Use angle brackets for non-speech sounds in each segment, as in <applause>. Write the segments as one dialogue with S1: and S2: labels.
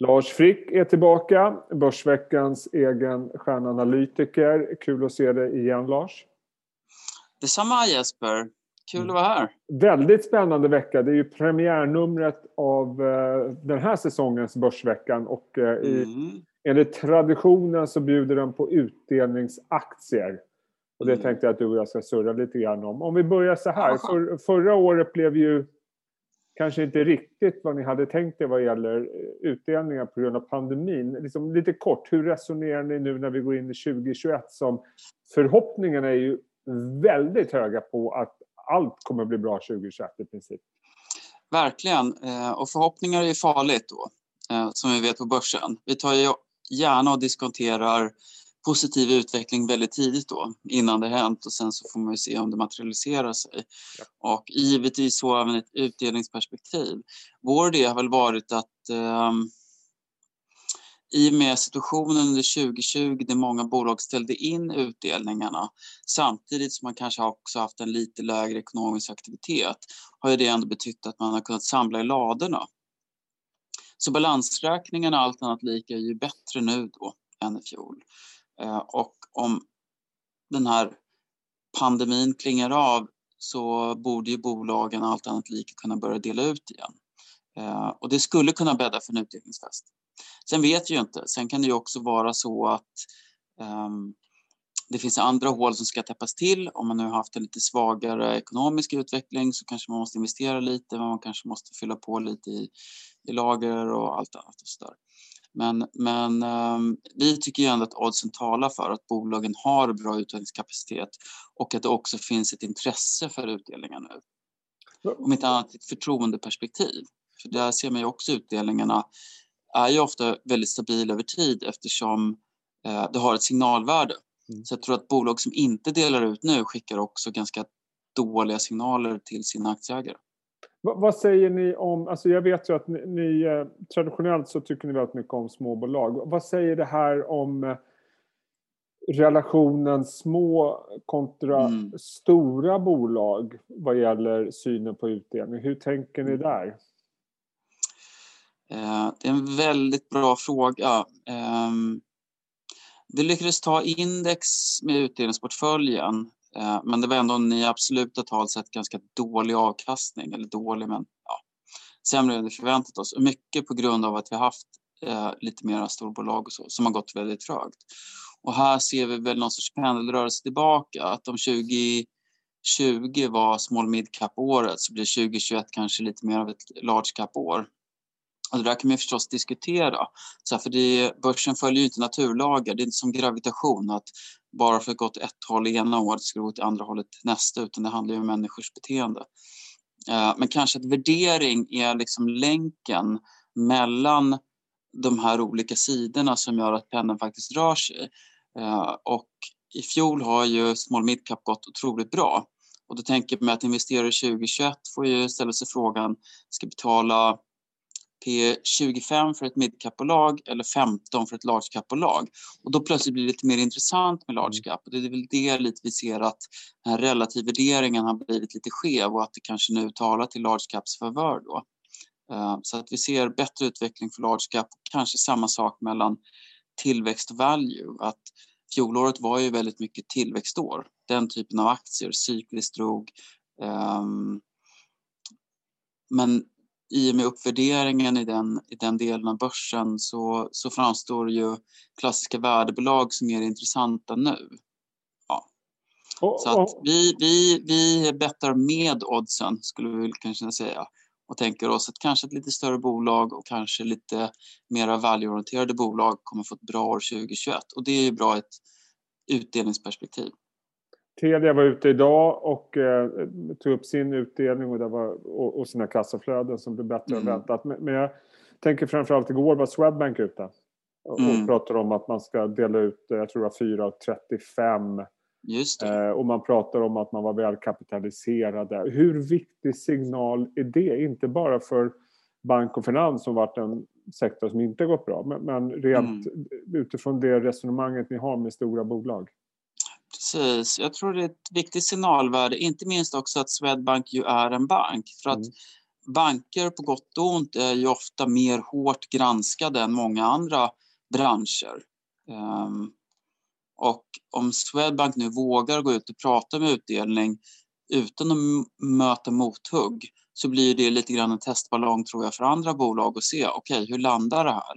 S1: Lars Frick är tillbaka, Börsveckans egen stjärnanalytiker. Kul att se dig igen Lars.
S2: Detsamma Jesper. Kul att vara här.
S1: Väldigt spännande vecka. Det är ju premiärnumret av eh, den här säsongens Börsveckan och eh, i, mm. enligt traditionen så bjuder den på utdelningsaktier. Och det mm. tänkte jag att du och jag ska surra lite grann om. Om vi börjar så här. För, förra året blev ju kanske inte riktigt vad ni hade tänkt er vad gäller eh, utdelningar på grund av pandemin. Liksom, lite kort, hur resonerar ni nu när vi går in i 2021 som förhoppningarna är ju väldigt höga på att allt kommer bli bra 2021 i princip.
S2: Verkligen, eh, och förhoppningar är farligt då, eh, som vi vet på börsen. Vi tar ju gärna och diskonterar positiv utveckling väldigt tidigt då innan det hänt och sen så får man ju se om det materialiserar sig. Ja. Och givetvis så även ett utdelningsperspektiv. Vår idé har väl varit att eh, i och med situationen under 2020 där många bolag ställde in utdelningarna samtidigt som man kanske också haft en lite lägre ekonomisk aktivitet har ju det ändå betytt att man har kunnat samla i ladorna. Så balansräkningarna allt annat lika är ju bättre nu då än i fjol. Eh, och om den här pandemin klingar av så borde ju bolagen allt annat lika kunna börja dela ut igen. Eh, och det skulle kunna bädda för en utdelningsfest. Sen vet vi ju inte. Sen kan det ju också vara så att um, det finns andra hål som ska täppas till. Om man nu har haft en lite svagare ekonomisk utveckling så kanske man måste investera lite, man kanske måste fylla på lite i, i lager och allt annat och så där. Men, men um, vi tycker ju ändå att oddsen talar för att bolagen har bra utdelningskapacitet och att det också finns ett intresse för utdelningar nu. Om inte annat ett förtroendeperspektiv. För där ser man ju också utdelningarna är ju ofta väldigt stabila över tid eftersom eh, det har ett signalvärde. Mm. Så jag tror att bolag som inte delar ut nu skickar också ganska dåliga signaler till sina aktieägare.
S1: Vad säger ni om, alltså jag vet ju att ni, ni eh, traditionellt så tycker ni väldigt mycket om småbolag. Vad säger det här om eh, relationen små kontra mm. stora bolag vad gäller synen på utdelning? Hur tänker ni mm. där?
S2: Eh, det är en väldigt bra fråga. Ehm, vi lyckades ta index med utdelningsportföljen Eh, men det var ändå en i absoluta tal sett ganska dålig avkastning, eller dålig men ja, sämre än vi förväntat oss. Mycket på grund av att vi haft eh, lite mera storbolag och så, som har gått väldigt trögt. Och här ser vi väl någon sorts pendelrörelse tillbaka, att om 2020 var small mid cap-året så blir 2021 kanske lite mer av ett large cap-år. Och det där kan man förstås diskutera. Så här, för det, börsen följer ju inte naturlagar. Det är inte som gravitation, att bara för att gått ett håll ena året ska det gå åt andra hållet nästa, utan det handlar ju om människors beteende. Eh, men kanske att värdering är liksom länken mellan de här olika sidorna som gör att pendeln faktiskt rör sig. Eh, och i fjol har ju small midcap gått otroligt bra. Och då tänker man att investerare 2021 får ju ställa sig frågan, ska betala P25 för ett midcap-bolag eller 15 för ett large cap-bolag. Och då plötsligt blir det lite mer intressant med large mm. cap. Och det är väl det lite vi ser att den här relativvärderingen har blivit lite skev och att det kanske nu talar till large caps favör då. Eh, så att vi ser bättre utveckling för large cap kanske samma sak mellan tillväxt och value. Att fjolåret var ju väldigt mycket tillväxtår. Den typen av aktier cykliskt drog. Um, men i och med uppvärderingen i den, i den delen av börsen så, så framstår ju klassiska värdebolag som mer intressanta nu. Ja. så att vi, vi, vi bettar med oddsen, skulle vi kanske säga och tänker oss att kanske ett lite större bolag och kanske lite mer value bolag kommer få ett bra år 2021 och det är ju bra ett utdelningsperspektiv.
S1: Telia var ute idag och eh, tog upp sin utdelning och, det var, och, och sina kassaflöden som blev bättre mm. än väntat. Men, men jag tänker framförallt igår var Swedbank ute och, mm. och pratade om att man ska dela ut, jag tror det var 4,35
S2: Just det.
S1: Eh, och man pratar om att man var välkapitaliserade. Hur viktig signal är det? Inte bara för bank och finans som varit en sektor som inte gått bra, men, men rent mm. utifrån det resonemanget ni har med stora bolag.
S2: Precis. Jag tror det är ett viktigt signalvärde, inte minst också att Swedbank ju är en bank. För att mm. banker på gott och ont är ju ofta mer hårt granskade än många andra branscher. Um, och om Swedbank nu vågar gå ut och prata med utdelning utan att möta mothugg så blir det lite grann en testballong tror jag för andra bolag att se okej, okay, hur landar det här?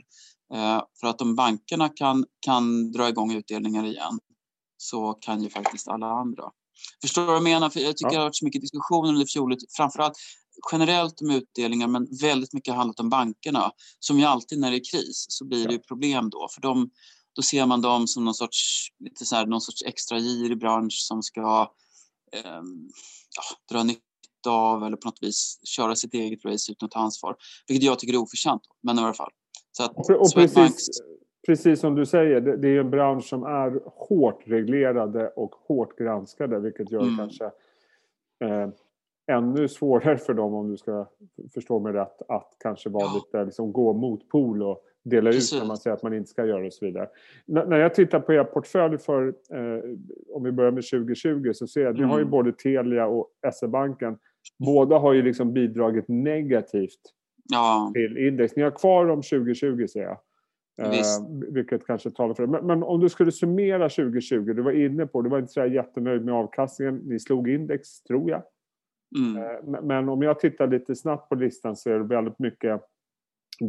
S2: Uh, för att om bankerna kan, kan dra igång utdelningar igen så kan ju faktiskt alla andra. Förstår du vad jag menar? För jag tycker ja. det har varit så mycket diskussioner under fjolåret, framförallt generellt om utdelningar men väldigt mycket handlat om bankerna. Som ju alltid när det är kris så blir det ja. problem då för de, då ser man dem som någon sorts, lite så här, någon sorts extra girig bransch som ska eh, ja, dra nytta av eller på något vis köra sitt eget race utan att ta ansvar. Vilket jag tycker är oförtjänt. Men i alla fall. Så att
S1: och precis, precis som du säger, det, det, är en bransch som är hårt reglerade och hårt granskade vilket gör mm. kanske eh, ännu svårare för dem, om du ska förstå mig rätt, att kanske vara ja. lite, liksom, gå mot pol och dela Precis. ut när man säger att man inte ska göra det och så vidare. N när jag tittar på er portfölj för, eh, om vi börjar med 2020, så ser jag att mm. ni har ju mm. både Telia och SE-banken. Båda har ju liksom bidragit negativt ja. till index. Ni har kvar dem 2020 ser jag. Eh, vilket kanske talar för det. Men, men, om du skulle summera 2020, du var inne på, du var inte så jättenöjd med avkastningen. Ni slog index, tror jag. Mm. Eh, men om jag tittar lite snabbt på listan så är det väldigt mycket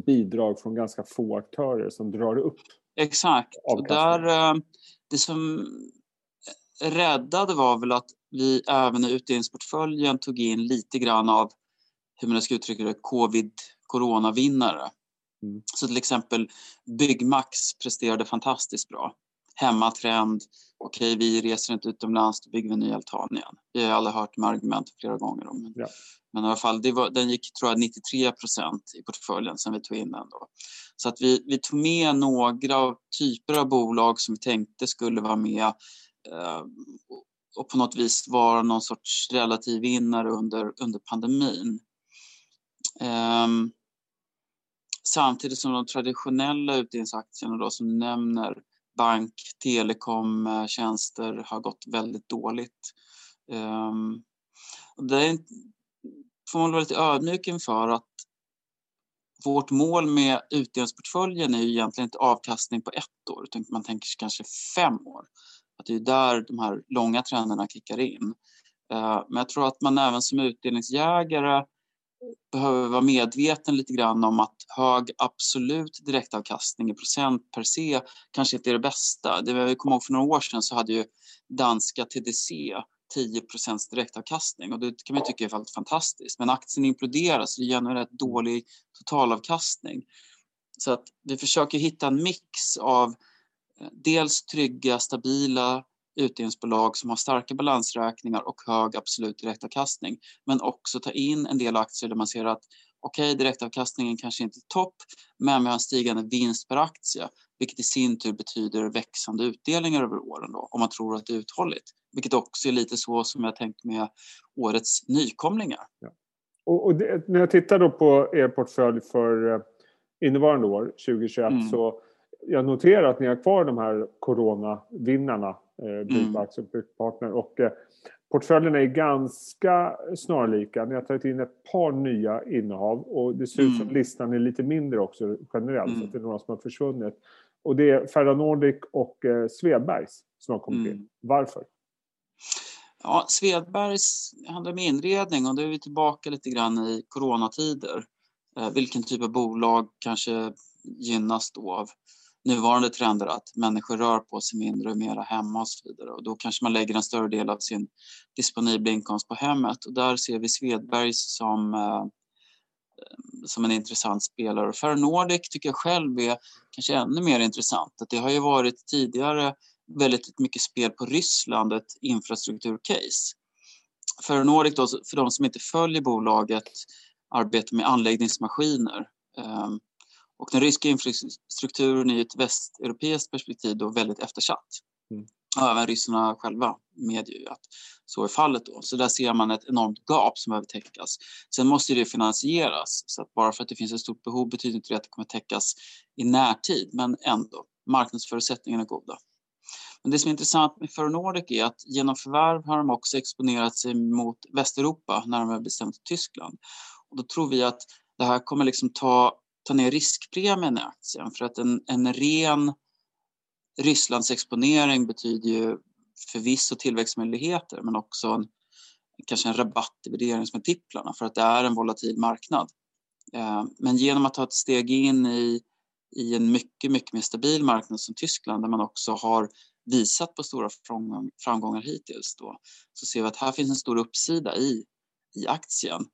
S1: bidrag från ganska få aktörer som drar upp
S2: Exakt. Och där, eh, det som räddade var väl att vi även i utdelningsportföljen tog in lite grann av, hur man ska uttrycka det, covid coronavinnare. Mm. Så till exempel Byggmax presterade fantastiskt bra. Hemmatrend, okej, vi reser inte utomlands, då bygger vi en ny altan igen. Vi har alla hört de argumenten flera gånger. Om. Ja. Men i alla fall, var, den gick tror jag 93 procent i portföljen sen vi tog in den. Då. Så att vi, vi tog med några typer av bolag som vi tänkte skulle vara med eh, och på något vis vara någon sorts relativ vinnare under, under pandemin. Eh, samtidigt som de traditionella utdelningsaktierna då, som du nämner bank, telekom, eh, tjänster har gått väldigt dåligt. Um, det får man vara lite ödmjuk inför att vårt mål med utdelningsportföljen är ju egentligen inte avkastning på ett år utan man tänker sig kanske fem år. Att det är där de här långa trenderna kickar in. Eh, men jag tror att man även som utdelningsjägare behöver vara medveten lite grann om att hög absolut direktavkastning i procent per se kanske inte är det bästa. Det vi kommer ihåg för några år sedan så hade ju danska TDC 10% direktavkastning och det kan man tycka är fantastiskt. Men aktien imploderas, det ger en rätt dålig totalavkastning. Så att vi försöker hitta en mix av eh, dels trygga, stabila utdelningsbolag som har starka balansräkningar och hög absolut direktavkastning. Men också ta in en del aktier där man ser att okej, okay, direktavkastningen kanske inte är topp, men vi har en stigande vinst per aktie, vilket i sin tur betyder växande utdelningar över åren då, om man tror att det är uthålligt. Vilket också är lite så som jag tänkt med årets nykomlingar. Ja.
S1: Och, och det, när jag tittar då på er portfölj för eh, innevarande år, 2021, mm. så jag noterar att ni har kvar de här coronavinnarna eh, Byggmax och Byggpartner. Och eh, portföljerna är ganska snarlika. Ni har tagit in ett par nya innehav och det ser ut som mm. listan är lite mindre också generellt. Mm. Så det är några som har försvunnit. Och det är Ferronordic och eh, Svedbergs som har kommit mm. in. Varför?
S2: Ja, Svedbergs handlar om inredning och då är vi tillbaka lite grann i coronatider. Eh, vilken typ av bolag kanske gynnas då av nuvarande trender att människor rör på sig mindre och mera hemma och så vidare. Och då kanske man lägger en större del av sin disponibla inkomst på hemmet. Och där ser vi Svedbergs som, eh, som en intressant spelare. Och Ferronordic tycker jag själv är kanske ännu mer intressant. Att det har ju varit tidigare väldigt mycket spel på Ryssland, ett infrastrukturcase. Ferronordic, då, för de som inte följer bolaget, arbetar med anläggningsmaskiner. Ehm, och den ryska infrastrukturen i ett västeuropeiskt perspektiv då väldigt eftersatt. Mm. Och även ryssarna själva medger ju att så är fallet då. Så där ser man ett enormt gap som behöver täckas. Sen måste det finansieras, så att bara för att det finns ett stort behov betyder inte det att det kommer täckas i närtid, men ändå. Marknadsförutsättningarna är goda. Men det som är intressant med Ferronordic är att genom förvärv har de också exponerat sig mot Västeuropa, närmare bestämt Tyskland. Och då tror vi att det här kommer liksom ta, ta ner riskpremien i aktien för att en, en ren Rysslandsexponering betyder ju förvisso tillväxtmöjligheter men också en, kanske en rabatt i värderingsmultiplarna för att det är en volatil marknad. Eh, men genom att ta ett steg in i, i en mycket, mycket mer stabil marknad som Tyskland där man också har visat på stora framgångar hittills då, så ser vi att här finns en stor uppsida i, i aktien.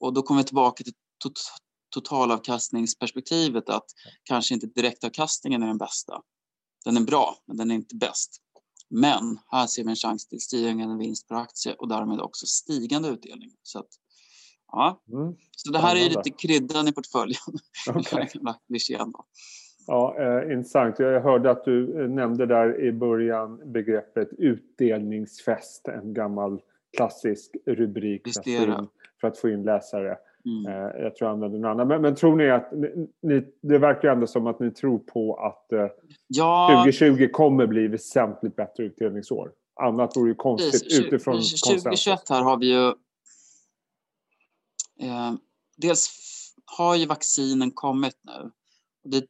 S2: Och då kommer vi tillbaka till totalavkastningsperspektivet att kanske inte direktavkastningen är den bästa. Den är bra, men den är inte bäst. Men här ser vi en chans till stigande vinst per aktie och därmed också stigande utdelning. Så, att, ja. Mm. så det här är lite kryddan i portföljen. <laughs> Okay.
S1: Ja, eh, intressant. Jag hörde att du eh, nämnde där i början begreppet utdelningsfest, en gammal klassisk rubrik för att, in, för att, få in, läsare. Mm. Eh, jag tror jag använder någon annan. Men, men, tror ni att ni, det verkar ändå som att ni tror på att eh, ja. 2020 kommer bli väsentligt bättre utdelningsår. Annat vore ju konstigt Precis. utifrån
S2: 2021 här har vi ju eh, dels har ju vaccinen kommit nu. Det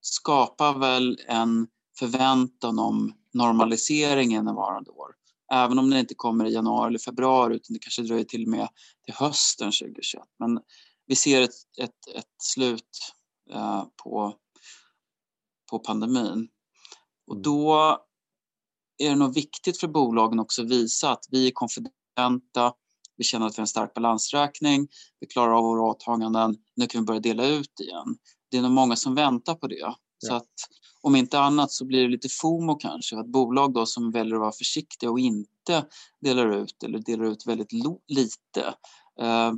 S2: skapar väl en förväntan om normalisering innevarande år. Även om den inte kommer i januari eller februari utan det kanske dröjer till och med till hösten 2021. Men vi ser ett, ett, ett slut eh, på, på pandemin. Och mm. då är det nog viktigt för bolagen också att visa att vi är konfidenta, vi känner att vi har en stark balansräkning, vi klarar av våra åtaganden, nu kan vi börja dela ut igen. Det är nog många som väntar på det. Så att om inte annat så blir det lite FOMO kanske, att bolag då som väljer att vara försiktiga och inte delar ut eller delar ut väldigt lite eh,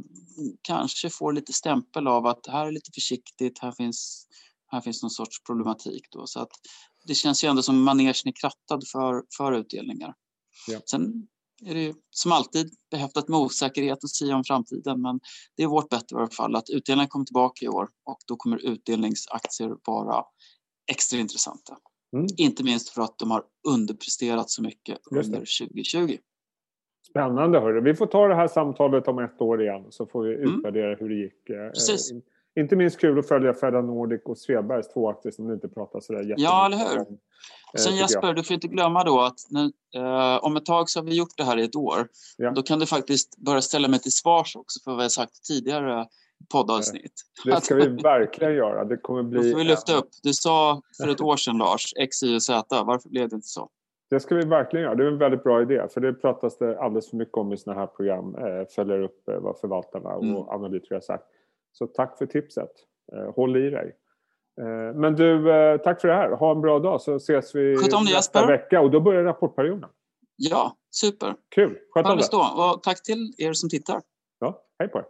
S2: kanske får lite stämpel av att här är lite försiktigt, här finns, här finns någon sorts problematik då. Så att det känns ju ändå som manegen är krattad för, för utdelningar. Ja. Sen är det som alltid behäftat med osäkerhet och säga om framtiden men det är vårt bett i alla fall att utdelningen kommer tillbaka i år och då kommer utdelningsaktier vara extra intressanta. Mm. Inte minst för att de har underpresterat så mycket under 2020.
S1: Spännande hörru. Vi får ta det här samtalet om ett år igen så får vi mm. utvärdera mm. hur det gick. Eh,
S2: Precis.
S1: Inte minst kul att följa Fedda Nordic och Svebergs två aktier som du inte pratar sådär jättemycket
S2: Ja, eller hur. Om, eh, Sen Jesper, jag. du får inte glömma då att nu, eh, om ett tag så har vi gjort det här i ett år. Ja. Då kan du faktiskt börja ställa mig till svars också för vad jag sagt tidigare poddavsnitt.
S1: Det ska vi verkligen göra. Det kommer bli...
S2: Då får vi lyfta upp. Du sa för ett år sedan, Lars, X, Y och Z. Varför blev det inte så?
S1: Det ska vi verkligen göra. Det är en väldigt bra idé. För det pratas det alldeles för mycket om i sådana här program. Eh, följer upp eh, vad förvaltarna och mm. analytiker har sagt. Så tack för tipset. Eh, håll i dig. Men du, tack för det här. Ha en bra dag så ses vi nästa vecka. Och då börjar rapportperioden.
S2: Ja, super.
S1: Kul.
S2: Sköt om. Och tack till er som tittar.
S1: Ja, hej på er.